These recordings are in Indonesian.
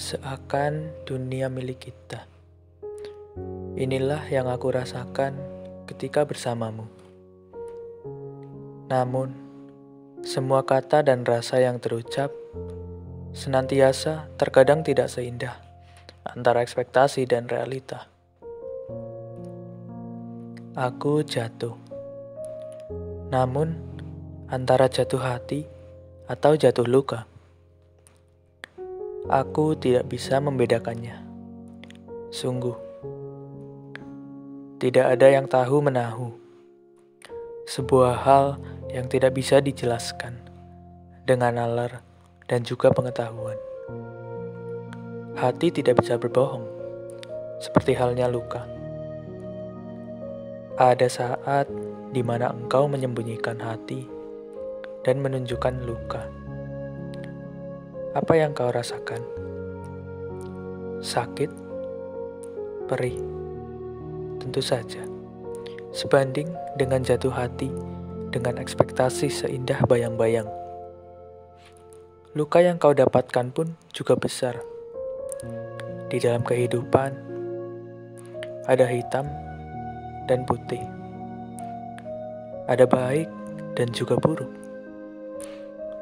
Seakan dunia milik kita. Inilah yang aku rasakan ketika bersamamu. Namun, semua kata dan rasa yang terucap senantiasa terkadang tidak seindah antara ekspektasi dan realita. Aku jatuh. Namun, antara jatuh hati atau jatuh luka, aku tidak bisa membedakannya. Sungguh, tidak ada yang tahu menahu. Sebuah hal yang tidak bisa dijelaskan dengan nalar dan juga pengetahuan. Hati tidak bisa berbohong, seperti halnya luka. Ada saat di mana engkau menyembunyikan hati dan menunjukkan luka. Apa yang kau rasakan? Sakit? Perih? Tentu saja. Sebanding dengan jatuh hati dengan ekspektasi seindah bayang-bayang. Luka yang kau dapatkan pun juga besar. Di dalam kehidupan, ada hitam dan putih. Ada baik dan juga buruk.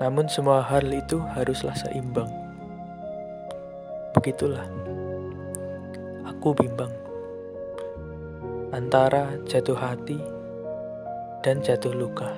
Namun semua hal itu haruslah seimbang. Begitulah. Aku bimbang antara jatuh hati dan jatuh luka.